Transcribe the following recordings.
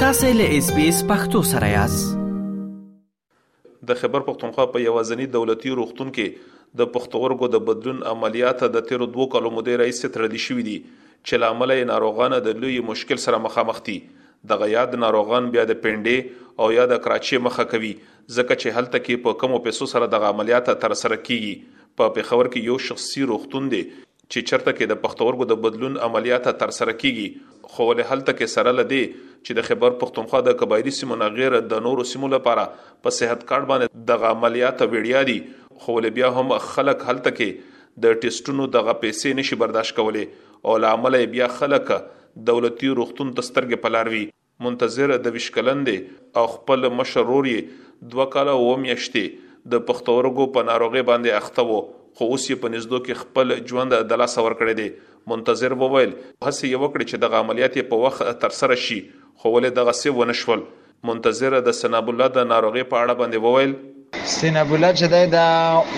تاسو له اس بي اس پختو سره یاست د خبر پختونخوا په یوازنی دولتي روغتون کې د پختورګو د بدلون عملیات د تیرو دوه کالو مودې راځي تړل شوې دي چې لامل یې ناروغان د لوی مشکل سره مخامخ دي د غیاد ناروغان بیا د پنډې او یا د کراچي مخه کوي ځکه چې هلته کې په کمو پیسو سره د عملیات تر سره کیږي په پېښور کې یو شخصي روغتون دی چې چرته کې د پښتورګو د بدلون عملیاته ترسره کیږي خو ولې هلته کې سره له دې چې د خېبر پښتونخوا د قبایلي سیمو نه غېر د نورو سیمو لپاره په صحت کارډ باندې دغه عملیاته وړیا دي خو ولې بیا هم خلک هلته کې د ټیسټونو دغه پیسې نشي برداشت کولې او له امله یې بیا خلک دولتي روغتون ته سترګې په لار وي. منتظر دویشت کلن دی او خپل مشر ورور یې دوه کاله اووه میاشتې د پښتورګو په ناروغۍ باندې اخته و، خو اوس یې په نږدو کې خپل ژوند د لاسه ورکړی دی. منتظر وویل، هڅې یې وکړې چې دغه عملیات یې په وخت ترسره شي، خو ولې دغسې ونشول. منتظر د سنابالله د ناروغۍ په اړه باندې وویل. سین ابولا چې دی دا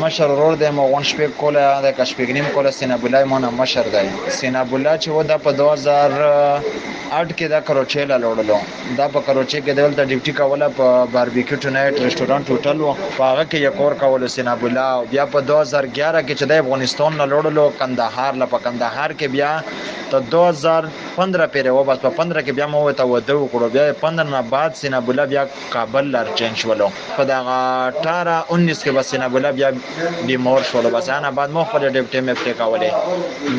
مشر ورور دی مو غون شپې کوله د کشپګنیم کوله سین ابولا مو نه مشر دی سین ابولا چې و دا په 2008 کې دا کروچې لا لوړلو دا په کروچې کې د ولته ډیوټي کوله په باربیکیو ټونایټ ریسټورانټ هوټل و په هغه کې یو کور کولو سین ابولا او بیا په 2011 کې چې د افغانستان نه لوړلو کندهار لا په کندهار کې بیا ته 2015 پیره و بس په 15 کې بیا مو ته وده وکړو بیا 15 نه بعد سین ابولا بیا کابل لار چینج شولو په دغه 18 19 کې بس نه بوله بیا بیمور شولو بس انا بعد مو خپل ډیپټي مې پټه کولې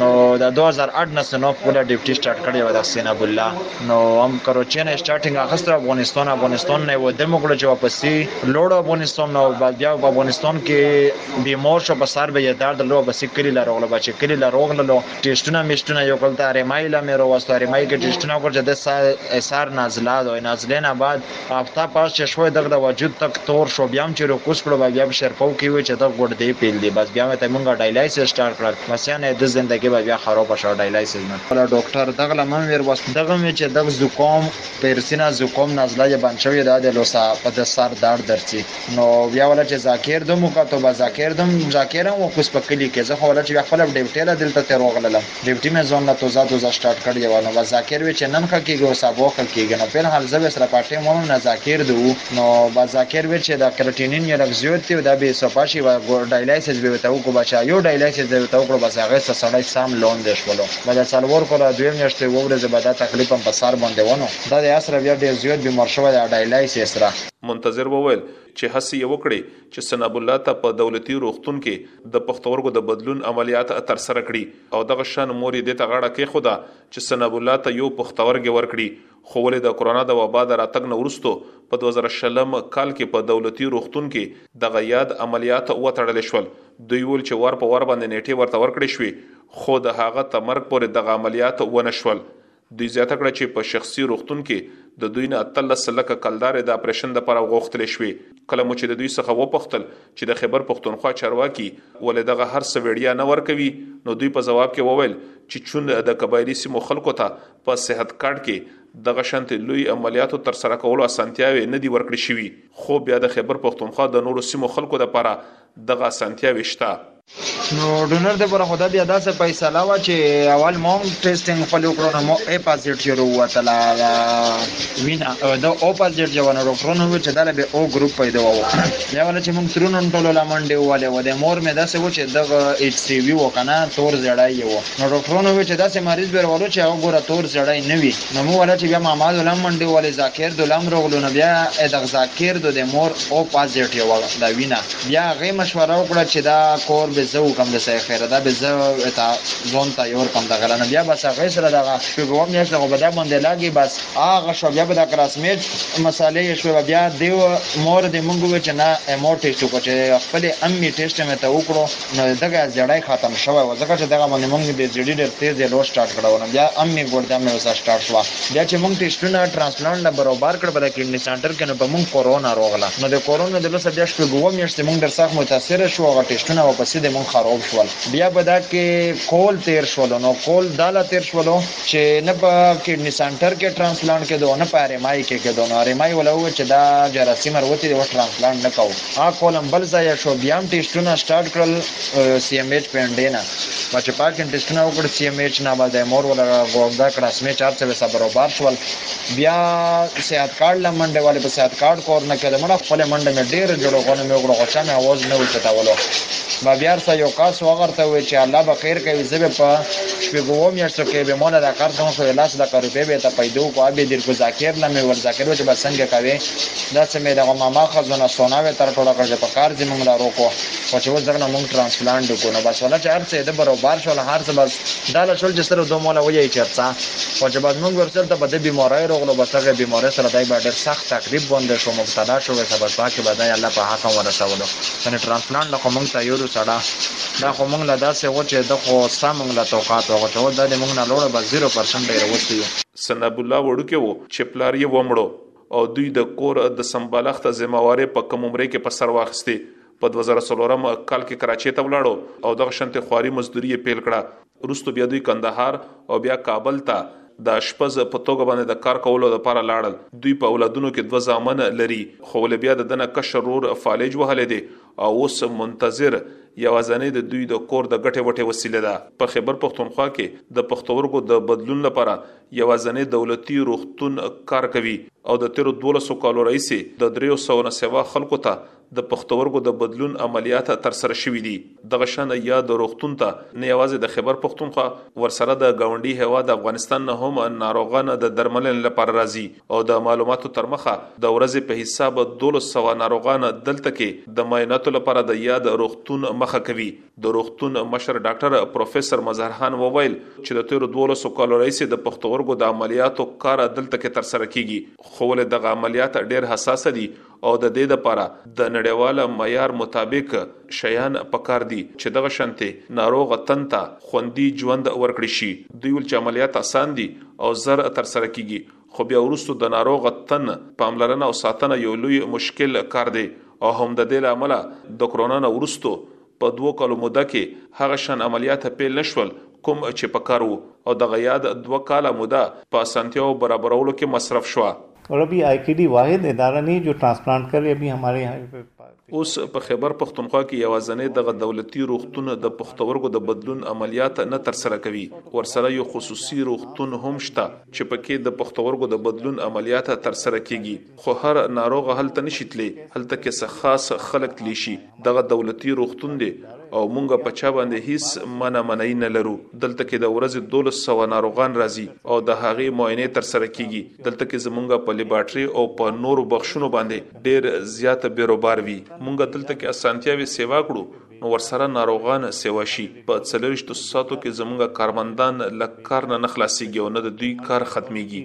نو د 2008 نه سنو خپل ډیپټي سٹارټ کړی و د سینا بوله نو هم کروچې نه سٹارټینګ اخستو افغانستان افغانستان نه و د مګړو چې واپسې لوړ افغانستان نو بعد بیا په افغانستان کې بیمور شو په سر به یې درد لو بس کلی لروغله بچ کلی لروغله ټیسټونه میسټونه یو کول ته ارمای لا مې روستو ارمای کې ټیسټونه وکړ چې د سا اسار نازلا دوی نازلې نه بعد هفته پاس چې شوې دغه د وجود تک تور شو بیا هم چې روکوس کړو بیا په شرپو کې وي چې دغه ګډ دی پیل دی بس بیا مې ته مونږه ډایلایسیس سٹارټ کړل بس یعنی د زندګي به بیا خراب شو ډایلایسیس نه ولا ډاکټر دغه لمن ویر بس دغه مې چې دغه زکام پیرسینا زکام نازلا یې بند شوې ده د لوسا په د سر درد درڅي نو بیا ولا چې ذاکر دوم وکړو به ذاکر دوم ذاکر هم وکوس په کلی کې زه خو ولا چې خپل ډیوټي لا دلته تر وغللم ډیوټي مې ځون لا توزا توزا سٹارټ کړی و نو به ذاکر وی چې نن خه کېږي او سبا خه کېږي نو په حال زه سره پټې مونږ نه ذاکر دو نو به ذاکر وی چې دا کرټینین یې لګ زیات دی دا به سپاشي و ډایلایسس به وتاو کو بچا یو ډایلایسس به وتاو کړو بس هغه سره سړی سام لون دی شولو به دا څلور کړه دویم نشته وورځ به دا تکلیف هم په سر باندې ونه دا د اسره بیا ډیر زیات بیمار شوی دا ډایلایسس را منتظر وویل چې هڅې یې وکړې چې صناب الله ته په دولتي روغتون کې د پښتورګو د بدلون عملیات ترسره کړي او دغه شان مور یې دې ته غاړه کېښوده چې صناب الله ته یو پښتورګی ورکړي خو ولې د کرونا د وبا د راتګ نه وروسته په دوه زره شلم کال کې په دولتي روغتون کې دغه یاد عملیات وتړل شول دوی وویل چې وار په وار باندې نېټې ورته ورکړې شوې خو د هغه تر مرګ پورې دغه عملیات ونه شول دوی زیاته کړه چې په شخصي روغتون کې د دوی نه اتلس لکه کلدارې د اپرېشن لپاره غوښتل شوې، کله مو چې د دوی څخه وپوښتل چې د خېبر پښتونخوا چارواکي ولې دغه هر څه وېړیا نه ورکوي نو دوی په ځواب کې وویل چې چون د قبایلي سیمو خلکو ته په صحت کارډ کې دغه شانتې لوی عملیاتو ترسره کولو اسانتیاوې نه دي ورکړې شوي خو بیا د خېبر پښتونخوا د نورو سیمو خلکو لپاره دغه اسانتیاوې شته. نو ډونر د پر خدا بیا داسې فیصله وا چې اول مونږ ټیسټینګ خپل وکړو نو مو ای پازیټ یو وروتله دا وینا دا او پازیټ یو نو ډاکټرونو وی چې دا به او ګروپ پیدا وو بیا ول چې مونږ ترونو ټولو لمنډې واله و د مور مې داسې و چې دغه ایچ سی وی وکنه تور زړای یو نو ډاکټرونو وی چې داسې مریض به ورولو چې هغه ګوره تور زړای نه وی نمو ولا چی بیا ماما دولم منډی ولی زاکیر دولم رغلو نو بیا ای دغ زاکیر دو دی مور او پا زیټ یو دا وینا بیا غی مشوره وکړه چی دا کور به زه وکم د سه خیر دا به زه وتا زون تا یور کم دغه نه بیا بس غی سره دغه شپه به وم یاشت غو بدا باندې لاګی بس هغه شو بیا به دا کراس میچ مسالې شو بیا دیو مور دی مونږ وچ نه امو ټیسټ کو چی خپل امی ټیسټ مې ته وکړو نو د دغه زیړی ختم شوی و ځکه چې دغه باندې مونږ د زیړی ډیر تیز یې لوډ سټارټ کړو نو بیا هم یې ګوړتیا مې وسه سټارټ شوه بیا چې مونږ ټیسټونه ټرانسپلانټ له بروبار کړ په د کیډنی سنټر کې نو په مونږ کورونا روغله نو د کورونا د لسه بیا شپږ اووه میاشتې مونږ ډیر سخت متاثر شو هغه ټیسټونه ورپسې د مونږ خروب شول بیا په دا کې کول تیر شولو نو کول دا لا تیر شولو چې نه په کډنی سنټر کې ترانسپلانټ کېدو نه په ارمای کې کېدو نو ارمای ولو چې دا جراثیم وروتي د ترانسپلانټ نه کوو ها کولم بل ځای شو بیا هم ټیسټونه سٹارټ کړل سی ایم ایچ پینډې نه ما چې پاک ټیسټونه وکړ سی ایم ایچ نه بعد مور ولا ګوګدا کړه سمې چار څه وسه برابر شول بیا صحت کارت لمنډه والے په صحت کارت کور نه کړه مړه خپل منډه مې ډېر جوړو غنه مې وګړو غچا مې आवाज نه وچتاولو ما بیا سره یو کاس وغرته وې چې الله به خیر کوي زه به په شپږ اووه میاشتو کې به مولا دا کار ته وکړو د لاس لکه روپۍ به یې ته پیدو کو به دیر کو ذاکر له مې ول ذاکر به چې به څنګه کوې دا څه مې دغه ماما ښځو نه سونا به یې تر ټوله کړه چې په کار ځي مونږ له روکو خو چې اوس دغه مونږ ټرانسپلانټ وکړو نو بس ولا چې هر څه یې د بروبار شول هر څه بس دا له شول چې سره دوه مولا وجه یې چرڅه خو چې بس مونږ ورسره ته به د بیمارۍ روغلو بس هغه بیمارۍ سره دی به ډېر سخت تکلیف باندې شو مبتلا شو وسه بس پاکې به دی الله په حق ورسولو یعنې ټرانسپلانټ له خو مونږ ته یورو سړه دا خو موږ له داسې و چې ته خو ستا موږ له توقعاتو وغوچول دا دې موږ نه لوړه به زیرو پرسنټ ډیر وستي یو. ثناب الله وړوکی وو چې پلار یې ومړو او دوی د کور د سمبالښت ذمه وارې په کم عمرې کې په سر واخیستې په دوه زره څلورم کال کې کراچې ته ولاړو او دغه شنتې خواري مزدوري یې پیل کړه وروسته بیا دوی کندهار او بیا کابل ته د اشپز په توګه باندې د کار کولو لپاره لاړل. دوی په اولادونو کې دوه زامن لري، خو ولې بیا د ده نه کشر ورور فالج وهلی دی او اوس منتظر یوازنۍ د دوی د کور د ګټې وټې وسیله ده. په خېبر پښتونخوا کې د پښتورګو د بدلون لپاره یوازنی دولتي روغتون کار کوي او د تېرو دوولسو کالو راهیسې د دریو سوو نه سوا خلکو ته د پښتورګو د بدلون عملیات ترسره شوي دي. دغه شان یاد روغتون ته نه یوازې د خېبر پښتونخوا ورسره د ګاونډي هېواد افغانستان نه هم ناروغان د درملنې لپاره راځي او د معلوماتو ترمخه د ورځې په حساب دولس سوه ناروغان دلته کې د معایناتو لپاره د یاد روغتون مخه کوي. د روغتون مشر ډاکټر پروفېسر مظهرحان وویل چې د تېرو دوولسو کالو راهیسې د پښتورګو د عملیاتو کار دلته کې ترسره کېږي خو ولې دغه عملیات ډېر حساس دي او د دې لپاره د نړیواله معیار مطابق شیان په کار دي چې دغه شانتې ناروغ تن ته خوندي ژوند ورکړی شي. دوی وویل چې عملیات اسان دي او زر ترسره کیږي خو بیا وروسته د ناروغ تن پاملرنه او ساتنه یو لوی مشکل کار دی او هم د دې له امله د کرونا نه وروسته په دوه کالو موده کې هغه شان عملیات پیل نه شول کوم چې په کار وو او دغه یاد دوه کاله موده په اسانتیاوو برابرولو کې مصرف شوه. اور ابھی آئی کی ډي واحد اداره نه جو ټرانسپلانټ کري ابھی هماري یهاں اوس په خیبر پښتونخوا کې یوازنی دغه دولتي روغتون د پښتورګو د بدلون عملیات نه ترسره کوي ورسره یو خصوصي روغتون هم شته چې پکې د پښتورګو د بدلون عملیات ترسره کیږي. خو هر ناروغ هلته نشي تللی هلته کې څه خاص خلک تلی شي دغه دولتي روغتون دی او مونږ په چا باندې هیڅ منع منعي نه لرو دلته کې د ورځې 1200 ناروغان راځي او د هغې معاینه تر سره کیږي دلته کې زمونږ په لیبارټري او په نورو بخشونو باندې ډیر زیات بیروبار وي مونږ دلته کې اسانتیاوي سیوا کړو نو ورسره ناروغان سیوا شي په 24 ساعتو کې زمونږ کارمندان لکار نه نخلاصيږي او نه د دوی کار ختميږي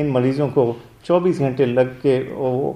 ان مریضوں کو چوبیس گھنٹے لگ کے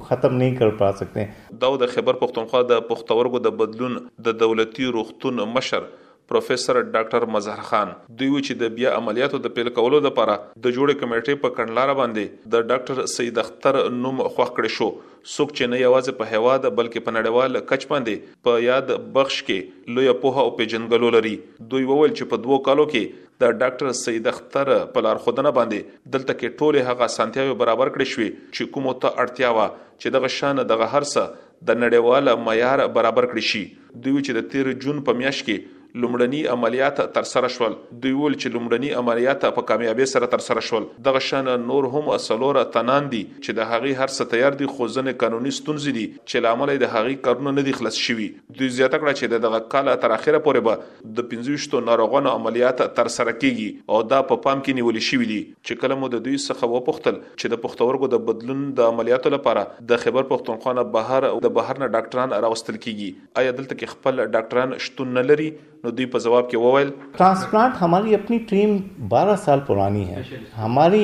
ختم نہیں کر پا سکتے۔ داو د خېبر پښتونخوا د پښتورګو د بدلون د دولتي روغتون مشر پروفېسر ډاکټر مظهر خان. دوی وي چې د بیا عملیاتو د پیل کولو لپاره د جوړې کمېټې په کړنلاره باندې د ډاکټر سید اختر نوم خوښ کړې شو څوک چې نه یوازې په هېواد بلکې په نړېوال کچ باندې په یاد بخش کې لویه پوهه او پېژندګلو لري دوی وویل چې په دوو کالو کې د ډاکټر سید اختر په لارښودنه باندې دلته کې ټولې هغه اسانتیاوې برابر کړې شوې چې کومو ته اړتیا وه چې دغه شان دغه هرڅه د نړیوال معیار برابر کړی شي دوی چې د تیر جون په میاشت کې لومړني عملیات تر سره شول دوی ول چې لومړني عملیات په کامیابی سره تر سره شول دغه شان نور هم سلور تنان دي چې د هغې هر څه تیار دي خو ځنې قانوني ستونزې دي چې لامل د هغې کارونه نه دي خلاص شوي دوی زیاته کړه چې د دغه کال تر اخره پورې به د پنځه ویشتو ناروغانو عملیات تر سره کیږي او دا په پام کې نیول شوي دي چې کله مو د دوی څخه وپوښتل چې د پښتورګو د بدلون د عملیاتو لپاره د خیبر پښتونخوا نه بهر د بهر نه ډاکټران راوستل کیږي ایا دلته کې خپل ډاکټران شتون نه لري نو دوی په ځواب کې وویل. ټرانسپلانټ هماری اپنی ټیم بارا سال پرانی هی هماری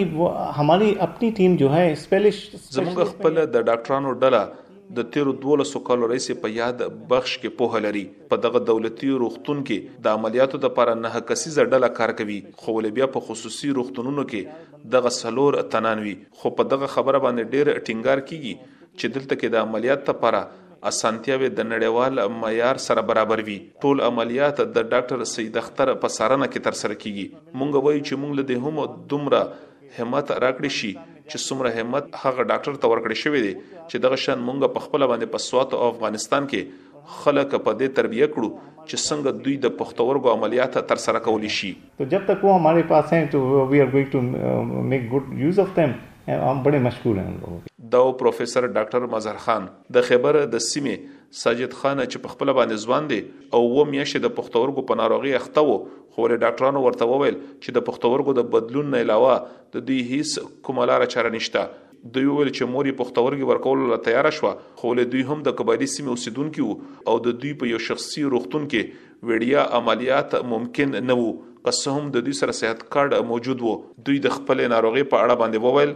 هماری اپنی ټیم جو هی سپیلش زمونږ خپل د ډاکټرانو ډله د تیرو دولسو کالو راهیسې په یاد بخش کې پوهه لري. په دغه دولتي روغتون کې د عملیاتو لپاره نهه کسیزه ډله کار کوي، خو ولې بیا په خصوصي روغتونونو کې دغه څلور تنان وي، خو په دغه خبره باندې ډېر ټینګار کېږي چې دلته کې د عملیات لپاره اسانتیاوې د نړیوال معیار سره برابر وي، ټول عملیات د ډاکټر سیداختر په څارنه کې ترسره کېږي، موږ وایو چې موږ له دې هم دومره همت راکړی شی چی څومره همت هغه ډاکټر ته ورکړی شوی دی چی دغه شان مونږ په خپله باندی په سوات او افغانستان کی خلک په دی تربیه کړو چی څنګه دوی د پښتورګو عملیات تر سره کولی شی. تو جب تک وو همارې پاس هې تو وی ار ګوینګ ټو میک ګوډ یوز اف دیم هم بډې مشکور هې ان لوګو کې. داو پروفیسر ډاکټر مظهر خان د خیبر د سیمې ساجد خان چې په خپله باندې ځوان دی او اووه میاشتې د پښتورګو په ناروغي اخته وو خو ولې ډاکټرانو ورته وویل چې د پښتورګو د بدلون نه علاوه د دوی هیڅ کومه لاره چاره نشته دوی وویل چې مور یې پښتورګي ورکولو له تیار شو خو له دوی هم د قبایلی سیمې اوسیدونکي وو او د دوی په یو شخصي روغتون کې وړیا عملیات ممکن نه وو که څه هم د دوی سره صحت کارډ موجود وو دوی د خپلې ناروغۍ په اړه باندې وویل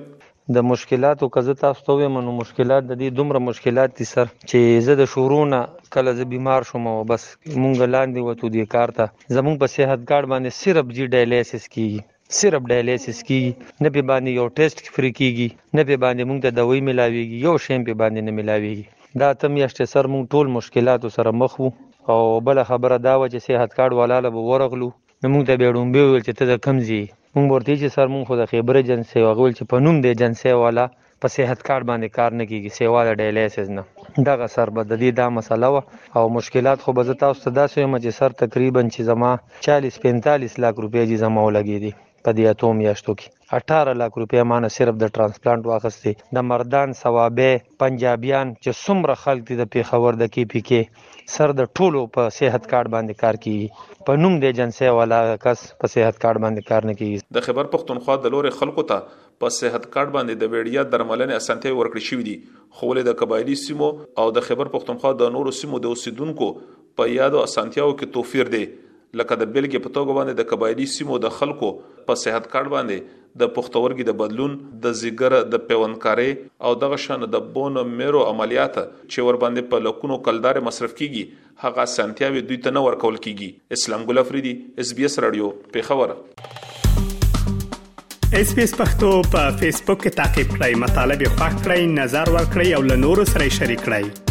د مشکلاتو که زه تاسو ته ویم نو مشکلات د دې دومره مشکلات دي سر چې زه د شروع نه کله زه بیمار شوم او بس مونږ لاندې وتو دې کار ته زمونږ په صحت کارت باندې صرف جی ډایلیسس کیږي صرف ډایلیسس کیږي نه په باندې یو ټیسټ فری کیږي نه په باندې مونږ ته دوی ملاويږي یو شیم په باندې نه ملاويږي دا تم یشته سر مونږ ټول مشکلاتو سره مخ وو او بل خبره دا و چې صحت کارت والاله به ورغلو نو موږ ته بیا ړومبی وویل چې ته د کوم ځای یې؟ موږ به ورته ویل چې سر موږ خو د خیبر ایجنسۍ یو. هغه ویل چې په نوم د ایجنسۍ والا په صحت کارډ باندې کار نه کیږي سیوا د ډایلایسز نه. دغه سر بس د دې دا مسله وه او مشکلات خو به زه تاسو ته داسې ووایم چې سر تقریباً چې زما چالیس پنتالیس لاک روپۍ جي زما ولګیدې په دې اتو میاشتو کې. اټاره لاک روپی مانه صرف د ټرانسپلانټ واخستی د مردان صوابی پنجابیان چه څومره خلک دی د پیښور د کی پی کی سر د ټولو په صحت کارت باندی کار کیږی په نوم د ایجنسی والا کس په صحت کارت باندی کار نه کیږی. د خېبر پښتونخوا د لورې خلکو ته په صحت کارت باندې د وېړیا درملنې اسانتیاوې ورکړې شوې دي، خو ولې د قبایلي سیمو او د خېبر پښتونخوا د نورو سیمو د اوسېدونکو په یادو اسانتیاوو کې توفیر دی. لکه د بیلګې په توګه باندې د قبایلي سیمو د خلکو په صحت کارت باندې د پښتورګي د بدلون د زیګر د پیوندکاري او دغه شان د بون میرو عملیات چې ور باندې په لکونو کلدار مصرف کیږي هغه سنتیاوي دوی ته نه ورکول کیږي اسلام ګل افریدي اس بي اس رادیو پیښور اس بي اس پختو په فیسبوک کې تا کې پلی مطلب یو فاک کړئ نظر ور کړئ او له نورو سره شریک کړئ